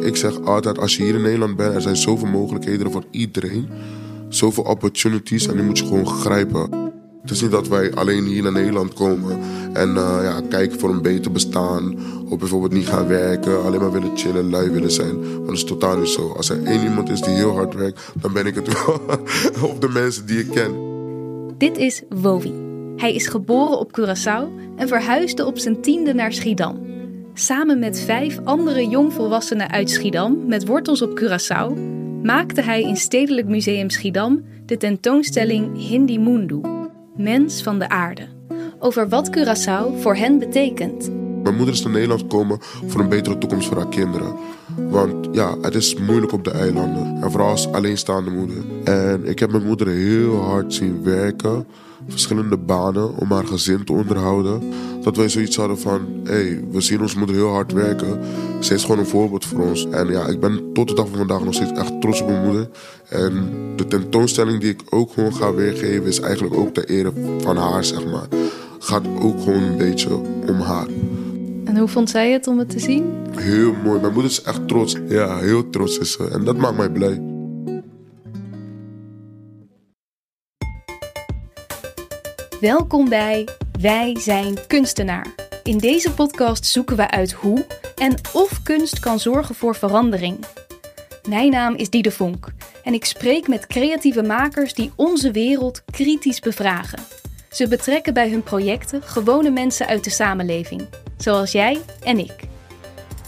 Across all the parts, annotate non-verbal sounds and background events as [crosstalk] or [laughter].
Ik zeg altijd, als je hier in Nederland bent, er zijn zoveel mogelijkheden voor iedereen. Zoveel opportunities en die moet je gewoon grijpen. Het is niet dat wij alleen hier naar Nederland komen en uh, ja, kijken voor een beter bestaan. Of bijvoorbeeld niet gaan werken, alleen maar willen chillen, lui willen zijn. Maar dat is totaal niet zo. Als er één iemand is die heel hard werkt, dan ben ik het wel. [laughs] of de mensen die ik ken. Dit is Wowi. Hij is geboren op Curaçao en verhuisde op zijn tiende naar Schiedam. Samen met vijf andere jongvolwassenen uit Schiedam met wortels op Curaçao maakte hij in Stedelijk Museum Schiedam de tentoonstelling Hindi Mundu, Mens van de Aarde, over wat Curaçao voor hen betekent. Mijn moeder is naar Nederland gekomen voor een betere toekomst voor haar kinderen. Want ja, het is moeilijk op de eilanden. En vooral als alleenstaande moeder. En ik heb mijn moeder heel hard zien werken. Verschillende banen om haar gezin te onderhouden. Dat wij zoiets hadden van, hé, hey, we zien onze moeder heel hard werken. Ze is gewoon een voorbeeld voor ons. En ja, ik ben tot de dag van vandaag nog steeds echt trots op mijn moeder. En de tentoonstelling die ik ook gewoon ga weergeven is eigenlijk ook ter ere van haar, zeg maar. Gaat ook gewoon een beetje om haar. En hoe vond zij het om het te zien? Heel mooi. Mijn moeder is echt trots. Ja, heel trots is ze. En dat maakt mij blij. Welkom bij Wij zijn kunstenaar. In deze podcast zoeken we uit hoe en of kunst kan zorgen voor verandering. Mijn naam is Diede Vonk en ik spreek met creatieve makers die onze wereld kritisch bevragen. Ze betrekken bij hun projecten gewone mensen uit de samenleving, zoals jij en ik.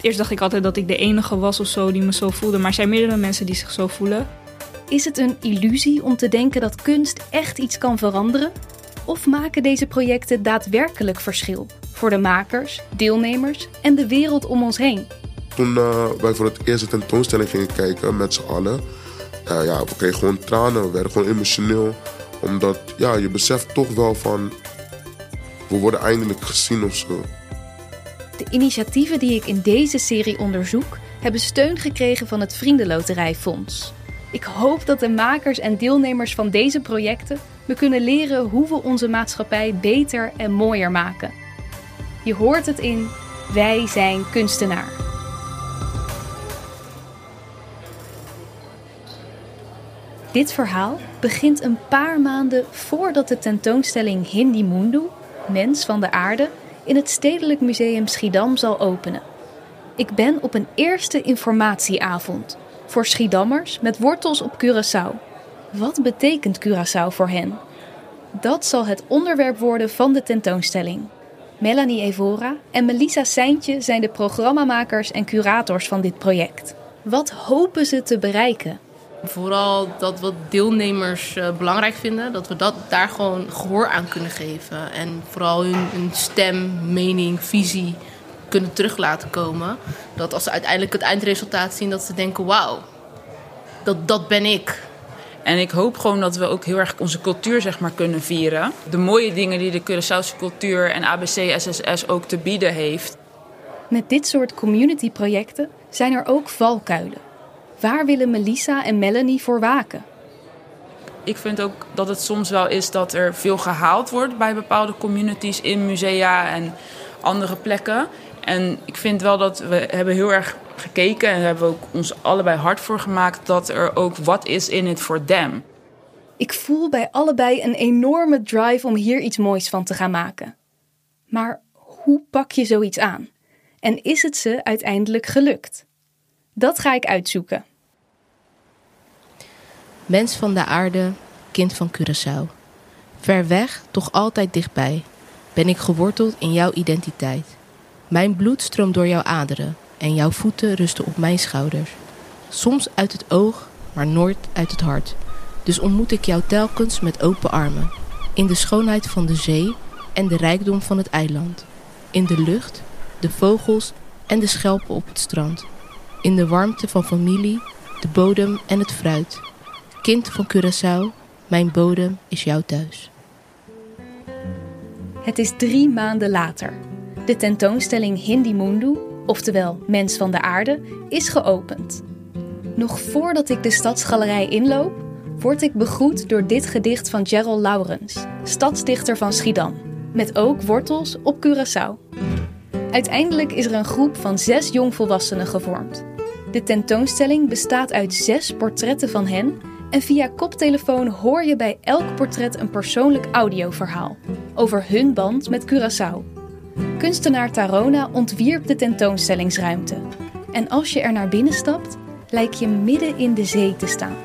Eerst dacht ik altijd dat ik de enige was of zo die me zo voelde, maar er zijn meerdere mensen die zich zo voelen. Is het een illusie om te denken dat kunst echt iets kan veranderen? Of maken deze projecten daadwerkelijk verschil voor de makers, deelnemers en de wereld om ons heen? Toen uh, wij voor het eerste tentoonstelling gingen kijken met z'n allen, uh, ja, we kregen gewoon tranen, we werden gewoon emotioneel. Omdat ja, je beseft toch wel van, we worden eindelijk gezien of zo. De initiatieven die ik in deze serie onderzoek, hebben steun gekregen van het Vriendenloterijfonds. Ik hoop dat de makers en deelnemers van deze projecten me kunnen leren hoe we onze maatschappij beter en mooier maken. Je hoort het in Wij zijn kunstenaar. Dit verhaal begint een paar maanden voordat de tentoonstelling Hindi Mundu, Mens van de Aarde, in het Stedelijk Museum Schiedam zal openen. Ik ben op een eerste informatieavond voor Schiedammers met wortels op Curaçao. Wat betekent Curaçao voor hen? Dat zal het onderwerp worden van de tentoonstelling. Melanie Evora en Melissa Seintje zijn de programmamakers en curators van dit project. Wat hopen ze te bereiken? Vooral dat wat deelnemers uh, belangrijk vinden, dat we dat, daar gewoon gehoor aan kunnen geven. En vooral hun, hun stem, mening, visie kunnen terug laten komen. Dat als ze uiteindelijk het eindresultaat zien, dat ze denken: wauw, dat, dat ben ik. En ik hoop gewoon dat we ook heel erg onze cultuur zeg maar, kunnen vieren. De mooie dingen die de Curaçaose cultuur en ABC SSS ook te bieden heeft. Met dit soort community-projecten zijn er ook valkuilen. Waar willen Melissa en Melanie voor waken? Ik vind ook dat het soms wel is dat er veel gehaald wordt bij bepaalde communities in musea en andere plekken. En ik vind wel dat we hebben heel erg gekeken en hebben ook ons allebei hard voor gemaakt dat er ook wat is in het voor them. Ik voel bij allebei een enorme drive om hier iets moois van te gaan maken. Maar hoe pak je zoiets aan? En is het ze uiteindelijk gelukt? Dat ga ik uitzoeken. Mens van de aarde, kind van Curaçao. Ver weg, toch altijd dichtbij, ben ik geworteld in jouw identiteit. Mijn bloed stroomt door jouw aderen en jouw voeten rusten op mijn schouders. Soms uit het oog, maar nooit uit het hart. Dus ontmoet ik jou telkens met open armen. In de schoonheid van de zee en de rijkdom van het eiland. In de lucht, de vogels en de schelpen op het strand. In de warmte van familie, de bodem en het fruit. Kind van Curaçao, mijn bodem is jouw thuis. Het is drie maanden later. De tentoonstelling Hindi Mundu, oftewel Mens van de Aarde, is geopend. Nog voordat ik de stadsgalerij inloop, word ik begroet door dit gedicht van Gerald Laurens, stadsdichter van Schiedam, met ook wortels op Curaçao. Uiteindelijk is er een groep van zes jongvolwassenen gevormd. De tentoonstelling bestaat uit zes portretten van hen en via koptelefoon hoor je bij elk portret een persoonlijk audioverhaal over hun band met Curaçao. Kunstenaar Tarona ontwierp de tentoonstellingsruimte. En als je er naar binnen stapt, lijkt je midden in de zee te staan.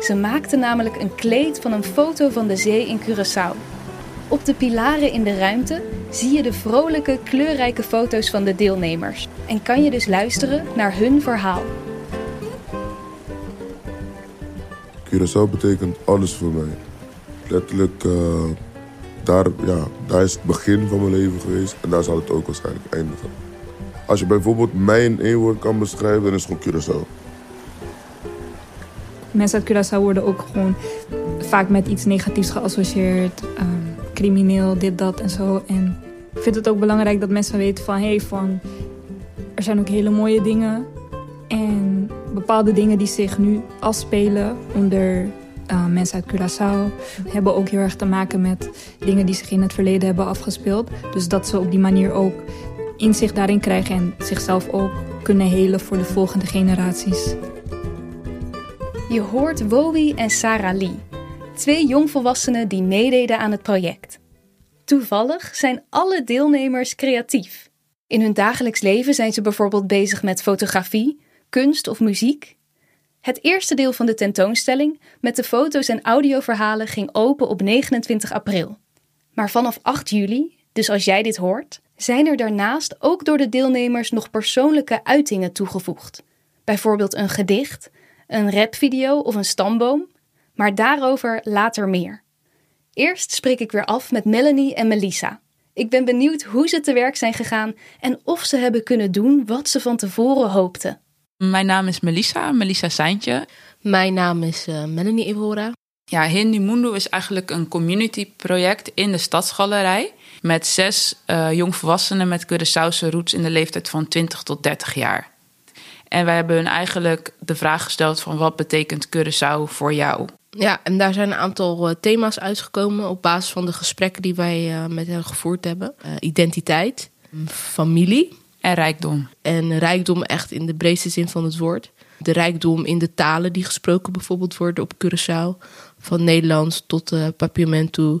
Ze maakte namelijk een kleed van een foto van de zee in Curaçao. Op de pilaren in de ruimte zie je de vrolijke, kleurrijke foto's van de deelnemers en kan je dus luisteren naar hun verhaal. Curaçao betekent alles voor mij. Letterlijk, uh, daar, ja, daar is het begin van mijn leven geweest en daar zal het ook waarschijnlijk eindigen. Als je bijvoorbeeld mij in één woord kan beschrijven, dan is het gewoon Curaçao. Mensen uit Curaçao worden ook gewoon vaak met iets negatiefs geassocieerd. Um, crimineel, dit, dat en zo. En ik vind het ook belangrijk dat mensen weten van... hé, hey, van, er zijn ook hele mooie dingen. En bepaalde dingen die zich nu afspelen onder uh, mensen uit Curaçao... hebben ook heel erg te maken met dingen die zich in het verleden hebben afgespeeld. Dus dat ze op die manier ook inzicht daarin krijgen... en zichzelf ook kunnen helen voor de volgende generaties. Je hoort Wowie en Sarah Lee, twee jongvolwassenen die meededen aan het project. Toevallig zijn alle deelnemers creatief. In hun dagelijks leven zijn ze bijvoorbeeld bezig met fotografie, kunst of muziek. Het eerste deel van de tentoonstelling met de foto's en audioverhalen ging open op 29 april. Maar vanaf 8 juli, dus als jij dit hoort, zijn er daarnaast ook door de deelnemers nog persoonlijke uitingen toegevoegd. Bijvoorbeeld een gedicht, een rapvideo of een stamboom, maar daarover later meer. Eerst spreek ik weer af met Melanie en Melissa. Ik ben benieuwd hoe ze te werk zijn gegaan en of ze hebben kunnen doen wat ze van tevoren hoopten. Mijn naam is Melissa, Melissa Seintje. Mijn naam is uh, Melanie Evora. Ja, Hindi Mundo is eigenlijk een community project in de Stadsgalerij. Met zes uh, jongvolwassenen met Curaçaose roots in de leeftijd van 20 tot 30 jaar. En wij hebben hun eigenlijk de vraag gesteld van wat betekent Curaçao voor jou? Ja, en daar zijn een aantal uh, thema's uitgekomen op basis van de gesprekken die wij uh, met hen gevoerd hebben. Identiteit, familie. En rijkdom. En rijkdom echt in de breedste zin van het woord. De rijkdom in de talen die gesproken bijvoorbeeld worden op Curaçao. Van Nederlands tot uh, Papiamento,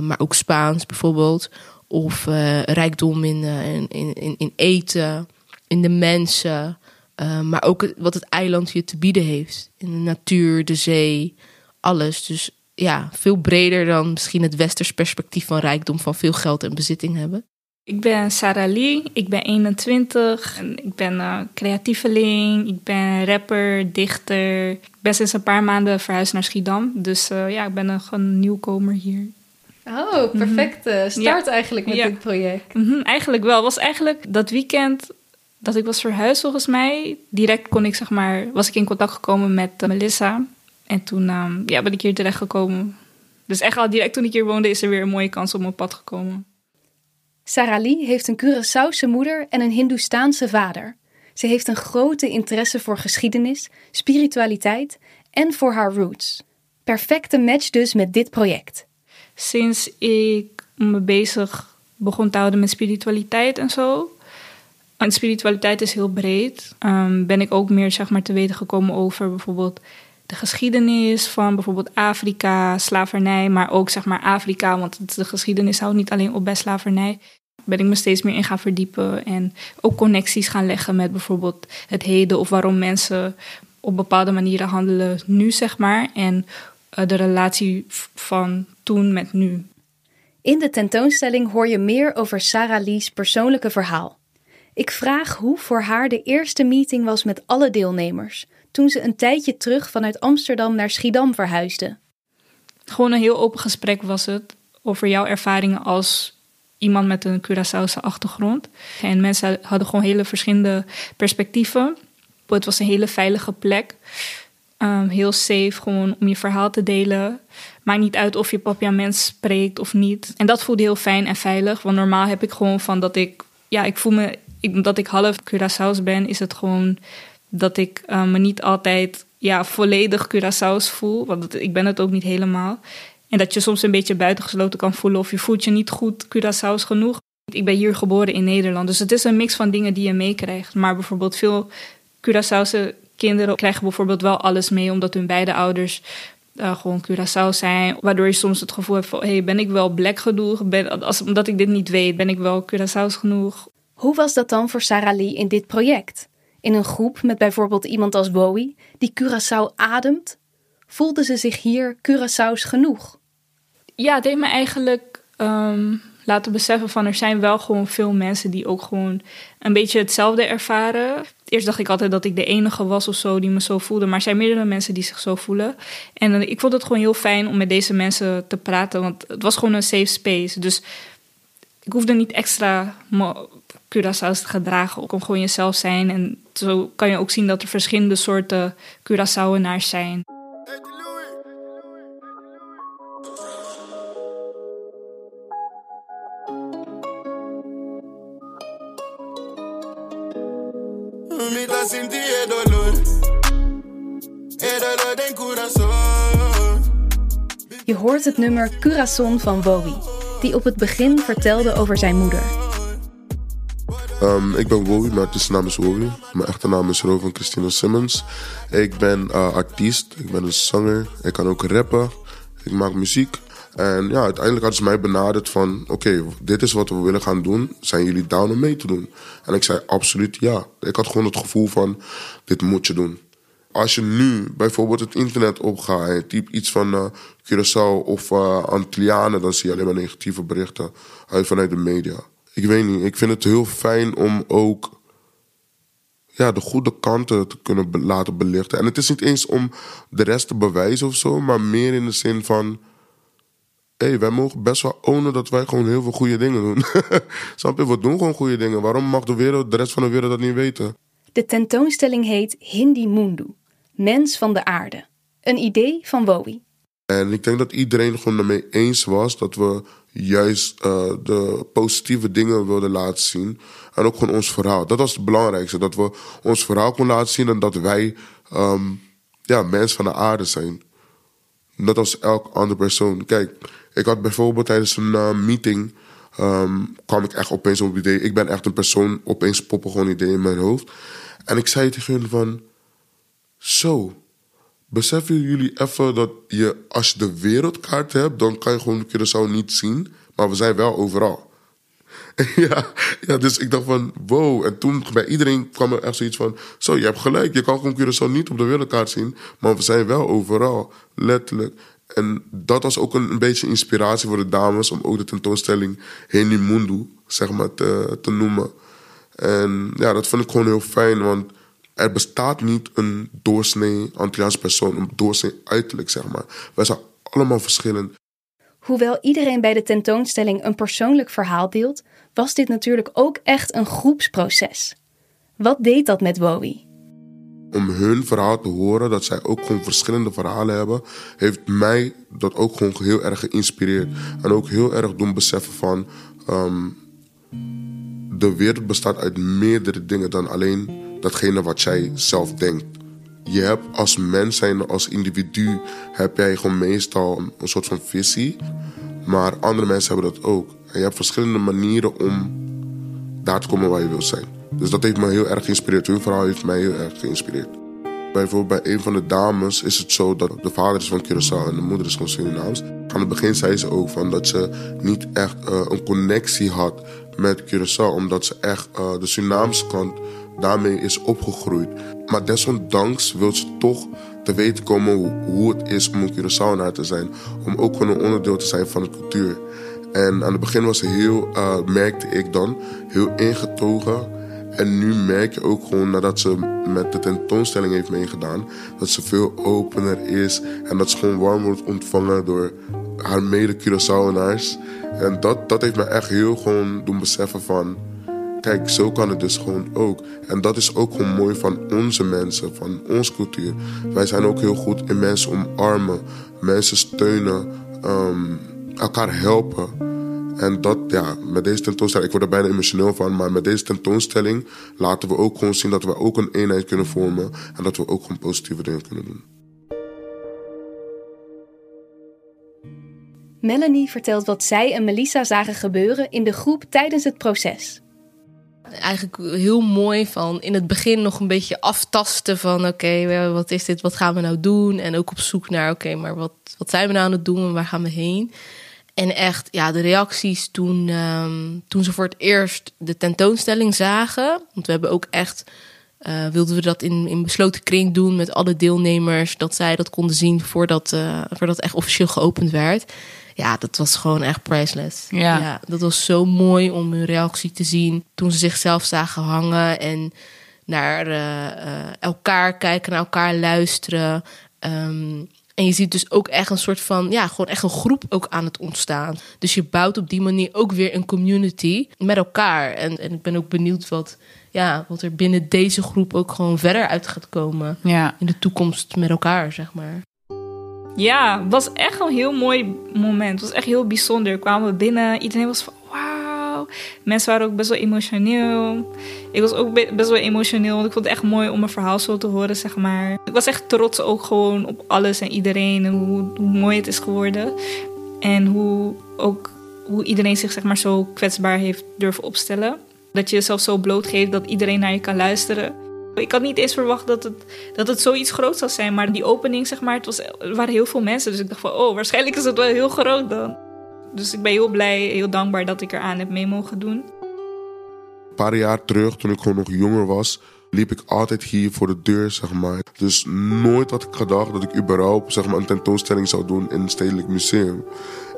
maar ook Spaans bijvoorbeeld. Of rijkdom in, in, in, in eten, in de mensen. Maar ook wat het eiland je te bieden heeft. In de natuur, de zee, alles. Dus ja, veel breder dan misschien het westers perspectief van rijkdom, van veel geld en bezitting hebben. Ik ben Sarah Lee, ik ben 21, en ik ben uh, creatieveling, ik ben rapper, dichter. Ik ben sinds een paar maanden verhuisd naar Schiedam, dus uh, ja, ik ben een, een nieuwkomer hier. Oh, perfecte mm -hmm. start ja. eigenlijk met ja. dit project. Mm -hmm, eigenlijk wel. was eigenlijk dat weekend dat ik was verhuisd volgens mij. Direct kon ik, zeg maar, was ik in contact gekomen met uh, Melissa. En toen um, ja, ben ik hier terecht gekomen. Dus echt al direct toen ik hier woonde, is er weer een mooie kans op mijn pad gekomen. Sarah Lee heeft een Curaçaose moeder en een Hindoestaanse vader. Ze heeft een grote interesse voor geschiedenis, spiritualiteit en voor haar roots. Perfecte match dus met dit project. Sinds ik me bezig begon te houden met spiritualiteit en zo, en spiritualiteit is heel breed. Um, ben ik ook meer zeg maar, te weten gekomen over bijvoorbeeld de geschiedenis van bijvoorbeeld Afrika, slavernij, maar ook zeg maar Afrika, want de geschiedenis houdt niet alleen op bij slavernij. Ben ik me steeds meer in gaan verdiepen en ook connecties gaan leggen met bijvoorbeeld het heden of waarom mensen op bepaalde manieren handelen nu, zeg maar. En uh, de relatie van toen met nu. In de tentoonstelling hoor je meer over Sarah Lee's persoonlijke verhaal. Ik vraag hoe voor haar de eerste meeting was met alle deelnemers, toen ze een tijdje terug vanuit Amsterdam naar Schiedam verhuisde. Gewoon een heel open gesprek was het over jouw ervaringen als iemand met een Curaçaose achtergrond. En mensen hadden gewoon hele verschillende perspectieven. Het was een hele veilige plek. Um, heel safe, gewoon om je verhaal te delen. Maakt niet uit of je papiaments spreekt of niet. En dat voelde heel fijn en veilig. Want normaal heb ik gewoon van dat ik... Ja, ik voel me omdat ik half Curaçao's ben, is het gewoon dat ik uh, me niet altijd ja, volledig Curaçao's voel. Want ik ben het ook niet helemaal. En dat je soms een beetje buitengesloten kan voelen of je voelt je niet goed Curaçao's genoeg. Ik ben hier geboren in Nederland, dus het is een mix van dingen die je meekrijgt. Maar bijvoorbeeld veel Curaçaose kinderen krijgen bijvoorbeeld wel alles mee, omdat hun beide ouders uh, gewoon Curaçao zijn. Waardoor je soms het gevoel hebt van, hey, ben ik wel black genoeg? Als, omdat ik dit niet weet, ben ik wel Curaçao's genoeg? Hoe was dat dan voor Sarah Lee in dit project? In een groep met bijvoorbeeld iemand als Bowie, die Curaçao ademt? Voelde ze zich hier Curaçao's genoeg? Ja, het heeft me eigenlijk ehm, laten beseffen van er zijn wel gewoon veel mensen die ook gewoon een beetje hetzelfde ervaren. Eerst dacht ik altijd dat ik de enige was of zo die me zo voelde, maar er zijn meerdere mensen die zich zo voelen. En eh, ik vond het gewoon heel fijn om met deze mensen te praten, want het was gewoon een safe space. Dus ik hoefde niet extra Curaçao's te gedragen. Ik kon gewoon jezelf zijn. En zo kan je ook zien dat er verschillende soorten Curaçaoenaars zijn. Je hoort het nummer Curaçao van Bowie, die op het begin vertelde over zijn moeder. Um, ik ben Wowie, mijn artiestennaam is Wowie. Mijn echte naam is Rovan Christina Simmons. Ik ben uh, artiest, ik ben een zanger, ik kan ook rappen, ik maak muziek. En ja, uiteindelijk hadden ze mij benaderd van... oké, dit is wat we willen gaan doen. Zijn jullie down om mee te doen? En ik zei absoluut ja. Ik had gewoon het gevoel van, dit moet je doen. Als je nu bijvoorbeeld het internet opgaat en je typt iets van uh, Curaçao of uh, Antillianen... dan zie je alleen maar negatieve berichten uit vanuit de media. Ik weet niet, ik vind het heel fijn om ook ja, de goede kanten te kunnen laten belichten. En het is niet eens om de rest te bewijzen of zo, maar meer in de zin van hey, wij mogen best wel ownen dat wij gewoon heel veel goede dingen doen. [laughs] Snap je? We doen gewoon goede dingen. Waarom mag de, wereld, de rest van de wereld dat niet weten? De tentoonstelling heet Hindi Mundu, Mens van de Aarde. Een idee van Wowie. En ik denk dat iedereen gewoon ermee eens was dat we juist uh, de positieve dingen wilden laten zien. En ook gewoon ons verhaal. Dat was het belangrijkste. Dat we ons verhaal konden laten zien en dat wij um, ja, mens van de aarde zijn. Net als elk andere persoon. Kijk, ik had bijvoorbeeld tijdens een uh, meeting. Um, kwam ik echt opeens op het idee. Ik ben echt een persoon, opeens poppen gewoon ideeën in mijn hoofd. En ik zei tegen hun van. Zo, beseffen jullie even dat je, als je de wereldkaart hebt, dan kan je gewoon Curaçao niet zien. Maar we zijn wel overal. [laughs] ja, ja, dus ik dacht van, wow. En toen bij iedereen kwam er echt zoiets van, zo, je hebt gelijk. Je kan gewoon Curaçao niet op de wereldkaart zien. Maar we zijn wel overal, letterlijk. En dat was ook een, beetje inspiratie voor de dames om ook de tentoonstelling Heni Mundu, zeg maar, te, te noemen. En ja, dat vond ik gewoon heel fijn, want er bestaat niet een doorsnee Antilliaanse persoon, een doorsnee uiterlijk, zeg maar. Wij zijn allemaal verschillend. Hoewel iedereen bij de tentoonstelling een persoonlijk verhaal deelt, was dit natuurlijk ook echt een groepsproces. Wat deed dat met Bowie? om hun verhaal te horen, dat zij ook gewoon verschillende verhalen hebben, heeft mij dat ook gewoon heel erg geïnspireerd. En ook heel erg doen beseffen van um, de wereld bestaat uit meerdere dingen dan alleen datgene wat jij zelf denkt. Je hebt als mens zijn, als individu, heb jij gewoon meestal een soort van visie. Maar andere mensen hebben dat ook. En je hebt verschillende manieren om daar te komen waar je wilt zijn. Dus dat heeft me heel erg geïnspireerd. Hun verhaal heeft mij heel erg geïnspireerd. Bijvoorbeeld bij een van de dames is het zo dat de vader is van Curaçao en de moeder is van Surinaams. Aan het begin zei ze ook van dat ze niet echt uh, een connectie had met Curaçao, omdat ze echt uh, de Surinaamse kant daarmee is opgegroeid. Maar desondanks wil ze toch te weten komen hoe, het is om een Curaçaoenaar te zijn. Om ook gewoon een onderdeel te zijn van de cultuur. En aan het begin was ze heel, uh, merkte ik dan, heel ingetogen en nu merk je ook gewoon nadat ze met de tentoonstelling heeft meegedaan, dat ze veel opener is en dat ze gewoon warm wordt ontvangen door haar mede Curaçaoenaars. En dat, dat heeft me echt heel gewoon doen beseffen van, kijk, zo kan het dus gewoon ook. En dat is ook gewoon mooi van onze mensen, van onze cultuur. Wij zijn ook heel goed in mensen omarmen, mensen steunen, um, elkaar helpen. En dat, ja, met deze tentoonstelling, ik word er bijna emotioneel van, maar met deze tentoonstelling laten we ook gewoon zien dat we ook een eenheid kunnen vormen en dat we ook gewoon positieve dingen kunnen doen. Melanie vertelt wat zij en Melissa zagen gebeuren in de groep tijdens het proces. Eigenlijk heel mooi van in het begin nog een beetje aftasten van oké, wat is dit, wat gaan we nou doen? En ook op zoek naar oké, maar wat, wat zijn we nou aan het doen en waar gaan we heen? En echt, ja, de reacties toen, ehm, toen ze voor het eerst de tentoonstelling zagen. Want we hebben ook echt, uh, wilden we dat in, in besloten kring doen met alle deelnemers. Dat zij dat konden zien voordat, uh, voordat echt officieel geopend werd. Ja, dat was gewoon echt priceless. Ja. ja. Dat was zo mooi om hun reactie te zien toen ze zichzelf zagen hangen en naar uh, elkaar kijken, naar elkaar luisteren. Um, en je ziet dus ook echt een soort van, ja, gewoon echt een groep ook aan het ontstaan. Dus je bouwt op die manier ook weer een community met elkaar. En, en ik ben ook benieuwd wat, ja, wat er binnen deze groep ook gewoon verder uit gaat komen. Ja. In de toekomst met elkaar, zeg maar. Ja, het was echt een heel mooi moment. Het was echt heel bijzonder. Kwamen we binnen, iedereen was van wauw. Mensen waren ook best wel emotioneel. Ik was ook best wel emotioneel, want ik vond het echt mooi om mijn verhaal zo te horen, zeg maar. Ik was echt trots ook gewoon op alles en iedereen en hoe, hoe mooi het is geworden. En hoe ook hoe iedereen zich zeg maar zo kwetsbaar heeft durven opstellen. Dat je jezelf zo blootgeeft dat iedereen naar je kan luisteren. Ik had niet eens verwacht dat het, dat het zoiets groot zou zijn. Maar die opening, zeg maar, het was, er waren heel veel mensen. Dus ik dacht van, oh, waarschijnlijk is het wel heel groot dan. Dus ik ben heel blij, heel dankbaar dat ik eraan heb mee mogen doen. Een paar jaar terug, toen ik gewoon nog jonger was, liep ik altijd hier voor de deur, zeg maar. Dus nooit had ik gedacht dat ik überhaupt zeg maar, een tentoonstelling zou doen in het Stedelijk Museum.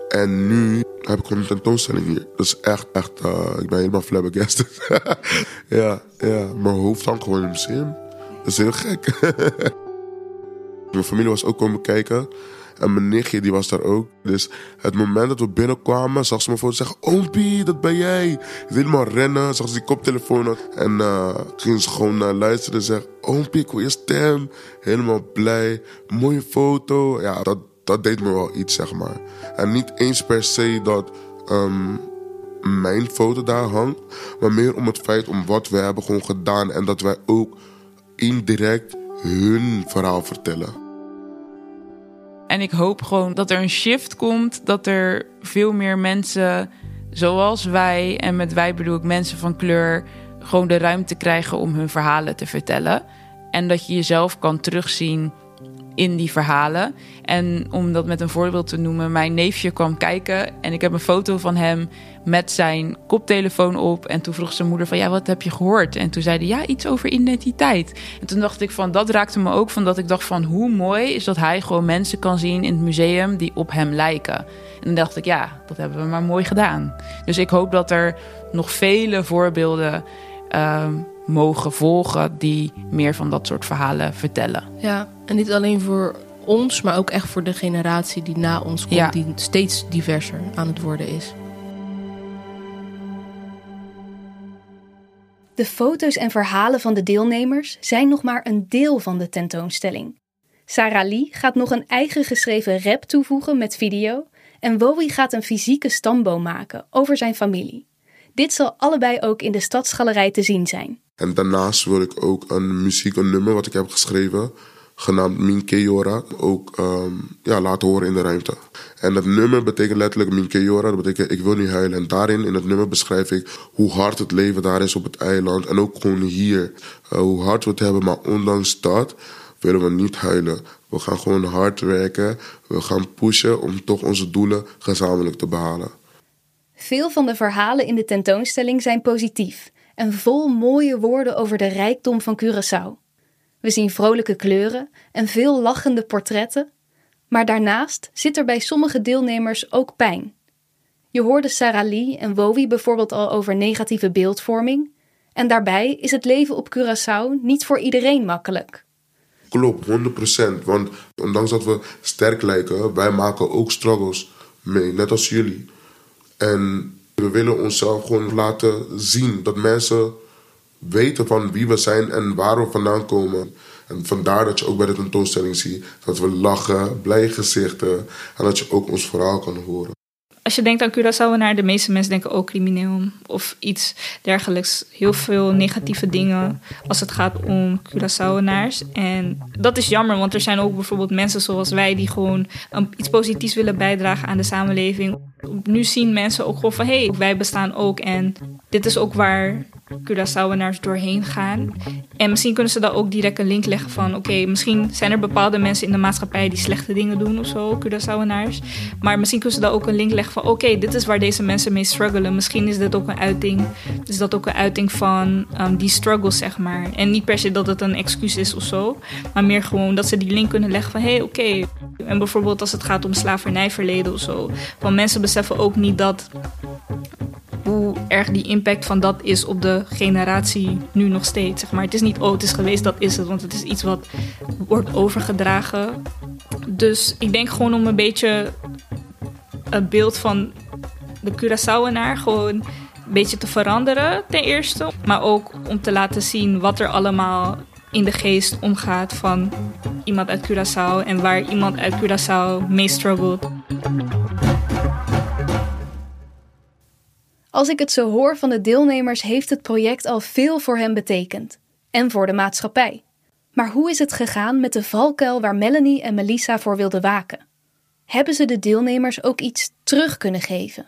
En nu heb ik gewoon een tentoonstelling hier. Dat is echt, echt, uh, ik ben helemaal flabbergasted. [laughs] ja, ja, mijn hoofd hangt gewoon in het museum. Dat is heel gek. [laughs] mijn familie was ook komen kijken. En mijn nichtje die was daar ook. Dus het moment dat we binnenkwamen, zag ze me voor en zeggen: Oompie, dat ben jij. Ze helemaal rennen, zag ze die koptelefoon had. En uh, ging ze gewoon naar luisteren en zeggen: Oompie, ik hoor je stem. Helemaal blij. Mooie foto. Ja, dat, dat deed me wel iets, zeg maar. En niet eens per se dat um, mijn foto daar hangt, maar meer om het feit om wat we hebben gewoon gedaan en dat wij ook indirect hun verhaal vertellen. En ik hoop gewoon dat er een shift komt, dat er veel meer mensen zoals wij, en met wij bedoel ik mensen van kleur, gewoon de ruimte krijgen om hun verhalen te vertellen. En dat je jezelf kan terugzien in die verhalen. En om dat met een voorbeeld te noemen, mijn neefje kwam kijken en ik heb een foto van hem met zijn koptelefoon op. En toen vroeg zijn moeder van ja, wat heb je gehoord? En toen zei hij ja, iets over identiteit. En toen dacht ik van dat raakte me ook van dat ik dacht van hoe mooi is dat hij gewoon mensen kan zien in het museum die op hem lijken. En dan dacht ik ja, dat hebben we maar mooi gedaan. Dus ik hoop dat er nog vele voorbeelden uh, mogen volgen die meer van dat soort verhalen vertellen. Ja, en niet alleen voor ons, maar ook echt voor de generatie die na ons komt, Ja. die steeds diverser aan het worden is. De foto's en verhalen van de deelnemers zijn nog maar een deel van de tentoonstelling. Sarah Lee gaat nog een eigen geschreven rap toevoegen met video en Wowie gaat een fysieke stamboom maken over zijn familie. Dit zal allebei ook in de Stadsgalerij te zien zijn. En daarnaast wil ik ook een muziek, een nummer wat ik heb geschreven, genaamd Minkeora, ook ehm, ja, laten horen in de ruimte. En dat nummer betekent letterlijk Minkeora, dat betekent ik wil niet huilen. En daarin, in het nummer, beschrijf ik hoe hard het leven daar is op het eiland. En ook gewoon hier, eh, hoe hard we het hebben. Maar ondanks dat willen we niet huilen. We gaan gewoon hard werken, we gaan pushen om toch onze doelen gezamenlijk te behalen. Veel van de verhalen in de tentoonstelling zijn positief en vol mooie woorden over de rijkdom van Curaçao. We zien vrolijke kleuren en veel lachende portretten, maar daarnaast zit er bij sommige deelnemers ook pijn. Je hoorde Sarah Lee en Wowie bijvoorbeeld al over negatieve beeldvorming, en daarbij is het leven op Curaçao niet voor iedereen makkelijk. Klopt, 100%. Want ondanks dat we sterk lijken, wij maken ook struggles mee, net als jullie. En we willen onszelf gewoon laten zien. Dat mensen weten van wie we zijn en waar we vandaan komen. En vandaar dat je ook bij de tentoonstelling ziet dat we lachen, blij gezichten. En dat je ook ons verhaal kan horen. Als je denkt aan Curaçaoenaar, de meeste mensen denken ook crimineel of iets dergelijks. Heel veel negatieve dingen als het gaat om Curaçaoenaars. En dat is jammer, want er zijn ook bijvoorbeeld mensen zoals wij die gewoon iets positiefs willen bijdragen aan de samenleving. Nu zien mensen ook gewoon van hé, hey, wij bestaan ook en dit is ook waar Curaçaoenaars doorheen gaan. En misschien kunnen ze dan ook direct een link leggen van... oké, misschien zijn er bepaalde mensen in de maatschappij die slechte dingen doen of zo, Curaçaoenaars. Maar misschien kunnen ze dan ook een link leggen van... oké, dit is waar deze mensen mee struggelen. Misschien is dit ook een uiting, is dat ook een uiting van um, die struggles, zeg maar. En niet per se dat het een excuus is of zo. Maar meer gewoon dat ze die link kunnen leggen van... hé, hey, oké. En bijvoorbeeld als het gaat om slavernijverleden of zo. Want mensen beseffen ook niet dat hoe erg die impact van dat is op de generatie nu nog steeds. Zeg maar. Het is niet, oh, het is geweest, dat is het. Want het is iets wat wordt overgedragen. Dus ik denk gewoon om een beetje het beeld van de Curaçaoenaar gewoon een beetje te veranderen, ten eerste. Maar ook om te laten zien wat er allemaal in de geest omgaat van iemand uit Curaçao en waar iemand uit Curaçao mee struggelt. Als ik het zo hoor van de deelnemers, heeft het project al veel voor hen betekend. En voor de maatschappij. Maar hoe is het gegaan met de valkuil waar Melanie en Melissa voor wilden waken? Hebben ze de deelnemers ook iets terug kunnen geven?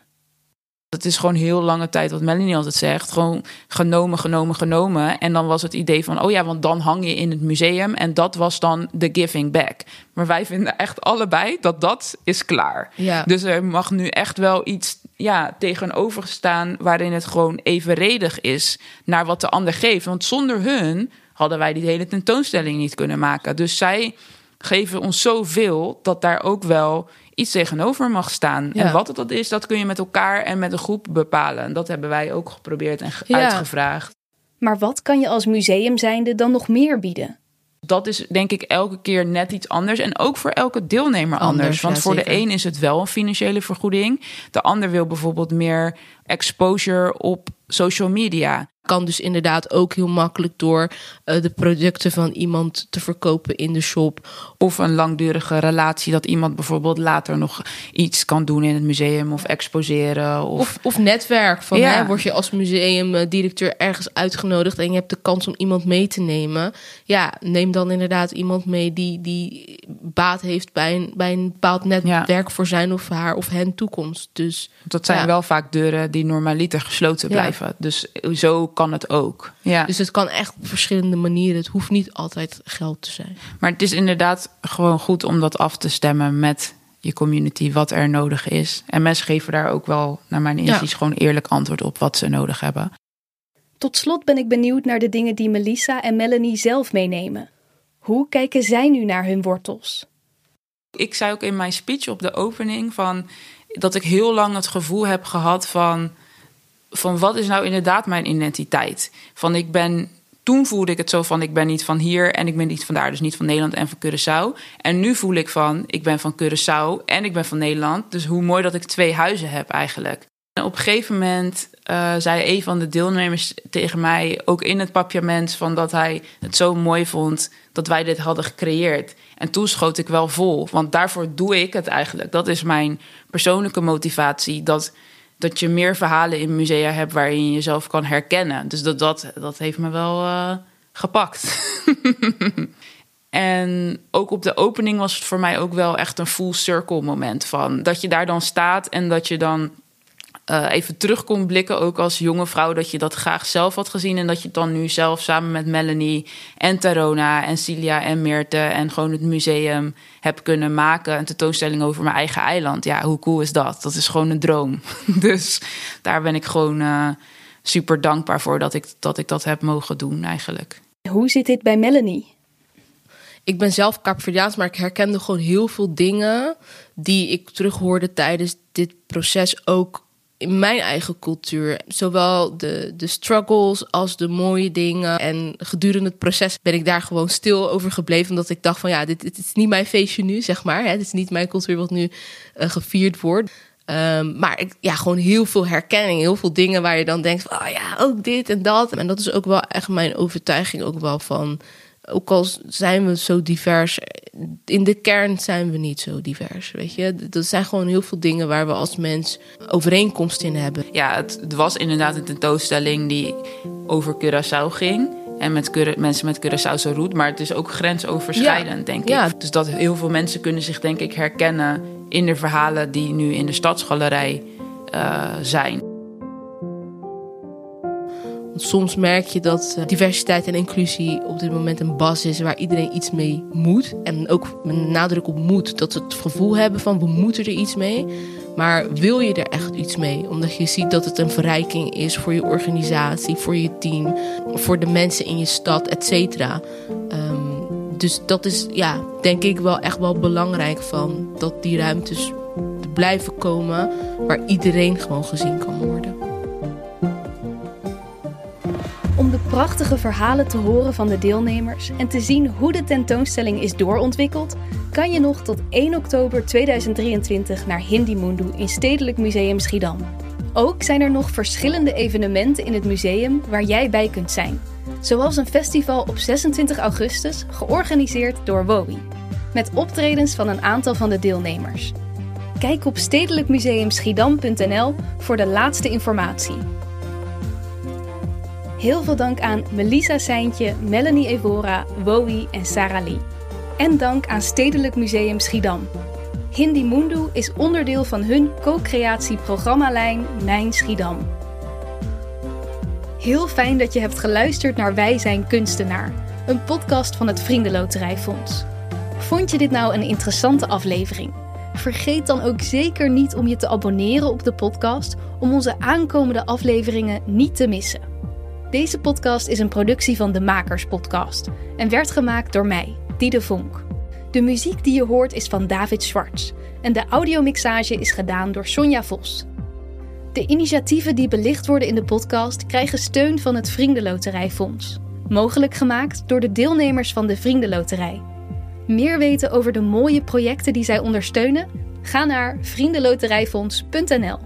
Het is gewoon heel lange tijd wat Melanie altijd zegt. Gewoon genomen, genomen, genomen. En dan was het idee van, oh ja, want dan hang je in het museum. En dat was dan de giving back. Maar wij vinden echt allebei dat dat is klaar. Ja. Dus er mag nu echt wel iets ja, tegenover staan waarin het gewoon evenredig is naar wat de ander geeft. Want zonder hun hadden wij die hele tentoonstelling niet kunnen maken. Dus zij geven ons zoveel dat daar ook wel iets tegenover mag staan. Ja. En wat het dat is, dat kun je met elkaar en met een groep bepalen. En dat hebben wij ook geprobeerd en Ja. uitgevraagd. Maar wat kan je als museum zijnde dan nog meer bieden? Dat is denk ik elke keer net iets anders. En ook voor elke deelnemer anders. Anders, Want ja, voor zeker. de een is het wel een financiële vergoeding. De ander wil bijvoorbeeld meer exposure op social media. Kan dus inderdaad ook heel makkelijk door eh, de producten van iemand te verkopen in de shop. Of een langdurige relatie dat iemand bijvoorbeeld later nog iets kan doen in het museum of exposeren. Of, Of, of netwerk. Van, Ja. hè, word je als museumdirecteur ergens uitgenodigd en je hebt de kans om iemand mee te nemen. Ja, neem dan inderdaad iemand mee die, die baat heeft bij een, bij een bepaald netwerk voor zijn of haar of hen toekomst. Dus dat zijn Ja. wel vaak deuren die normaliter gesloten Ja. Blijven. Dus zo kan het ook. Ja. Dus het kan echt op verschillende manieren. Het hoeft niet altijd geld te zijn. Maar het is inderdaad gewoon goed om dat af te stemmen met je community, wat er nodig is. En mensen geven daar ook wel, naar mijn inziens, gewoon eerlijk antwoord op wat ze nodig hebben. Tot slot ben ik benieuwd naar de dingen die Melissa en Melanie zelf meenemen. Hoe kijken zij nu naar hun wortels? Ik zei ook in mijn speech op de opening van dat ik heel lang het gevoel heb gehad van, van wat is nou inderdaad mijn identiteit? Van ik ben toen voelde ik het zo van ik ben niet van hier en ik ben niet van daar, dus niet van Nederland en van Curaçao. En nu voel ik van ik ben van Curaçao en ik ben van Nederland. Dus hoe mooi dat ik twee huizen heb eigenlijk. En op een gegeven moment eh, zei een van de deelnemers tegen mij, ook in het papiament, van dat hij het zo mooi vond dat wij dit hadden gecreëerd. En toen schoot ik wel vol, want daarvoor doe ik het eigenlijk. Dat is mijn persoonlijke motivatie. Dat, dat je meer verhalen in musea hebt waarin je jezelf kan herkennen. Dus dat, dat, dat heeft me wel eh, gepakt. [laughs] En ook op de opening was het voor mij ook wel echt een full circle moment van dat je daar dan staat en dat je dan eh, even terug kon blikken, ook als jonge vrouw, dat je dat graag zelf had gezien en dat je het dan nu zelf samen met Melanie en Tarona en Cilia en Meerte en gewoon het museum heb kunnen maken, een tentoonstelling over mijn eigen eiland. Ja, hoe cool is dat? Dat is gewoon een droom. [laughs] dus daar ben ik gewoon eh, super dankbaar voor dat ik, dat ik dat heb mogen doen eigenlijk. Hoe zit dit bij Melanie? Ik ben zelf Kaapverdiaans, maar ik herkende gewoon heel veel dingen die ik terughoorde tijdens dit proces ook in mijn eigen cultuur. Zowel de, de struggles als de mooie dingen. En gedurende het proces ben ik daar gewoon stil over gebleven. Omdat ik dacht van ja, dit, is niet mijn feestje nu, zeg maar. Dit is niet mijn cultuur wat nu eh, gevierd wordt. Ehm, maar ik, ja, gewoon heel veel herkenning. Heel veel dingen waar je dan denkt van, oh ja, ook dit en dat. En dat is ook wel echt mijn overtuiging ook wel van... Ook al zijn we zo divers, in de kern zijn we niet zo divers, weet je. Er zijn gewoon heel veel dingen waar we als mens overeenkomst in hebben. Ja, het, het was inderdaad een tentoonstelling die over Curaçao ging. En met Cura- mensen met Curaçaose roet. Maar het is ook grensoverschrijdend, Ja, denk ja. ik. Dus dat heel veel mensen kunnen zich, denk ik, herkennen in de verhalen die nu in de Stadsgalerij uh, zijn. Soms merk je dat eh, diversiteit en inclusie op dit moment een bas is waar iedereen iets mee moet. En ook met nadruk op moet. Dat ze het gevoel hebben van we moeten er iets mee. Maar wil je er echt iets mee? Omdat je ziet dat het een verrijking is voor je organisatie, voor je team, voor de mensen in je stad, et cetera. Ehm, dus dat is, ja, denk ik wel echt wel belangrijk van dat die ruimtes blijven komen waar iedereen gewoon gezien kan worden. Prachtige verhalen te horen van de deelnemers en te zien hoe de tentoonstelling is doorontwikkeld, kan je nog tot 1 oktober 2023 naar Hindi Mundu in Stedelijk Museum Schiedam. Ook zijn er nog verschillende evenementen in het museum waar jij bij kunt zijn. Zoals een festival op 26 augustus, georganiseerd door WOWI. Met optredens van een aantal van de deelnemers. Kijk op stedelijkmuseumschiedam.nl voor de laatste informatie. Heel veel dank aan Melissa Seintje, Melanie Evora, Wowie en Sarah Lee. En dank aan Stedelijk Museum Schiedam. Hindi Mundu is onderdeel van hun co-creatie-programmalijn Mijn Schiedam. Heel fijn dat je hebt geluisterd naar Wij zijn kunstenaar, een podcast van het Vriendenloterijfonds. Vond je dit nou een interessante aflevering? Vergeet dan ook zeker niet om je te abonneren op de podcast om onze aankomende afleveringen niet te missen. Deze podcast is een productie van de Makers Podcast en werd gemaakt door mij, Diede Vonk. De muziek die je hoort is van David Schwartz en de audiomixage is gedaan door Sonja Vos. De initiatieven die belicht worden in de podcast krijgen steun van het Vriendenloterijfonds. Mogelijk gemaakt door de deelnemers van de Vriendenloterij. Meer weten over de mooie projecten die zij ondersteunen? Ga naar vriendenloterijfonds.nl.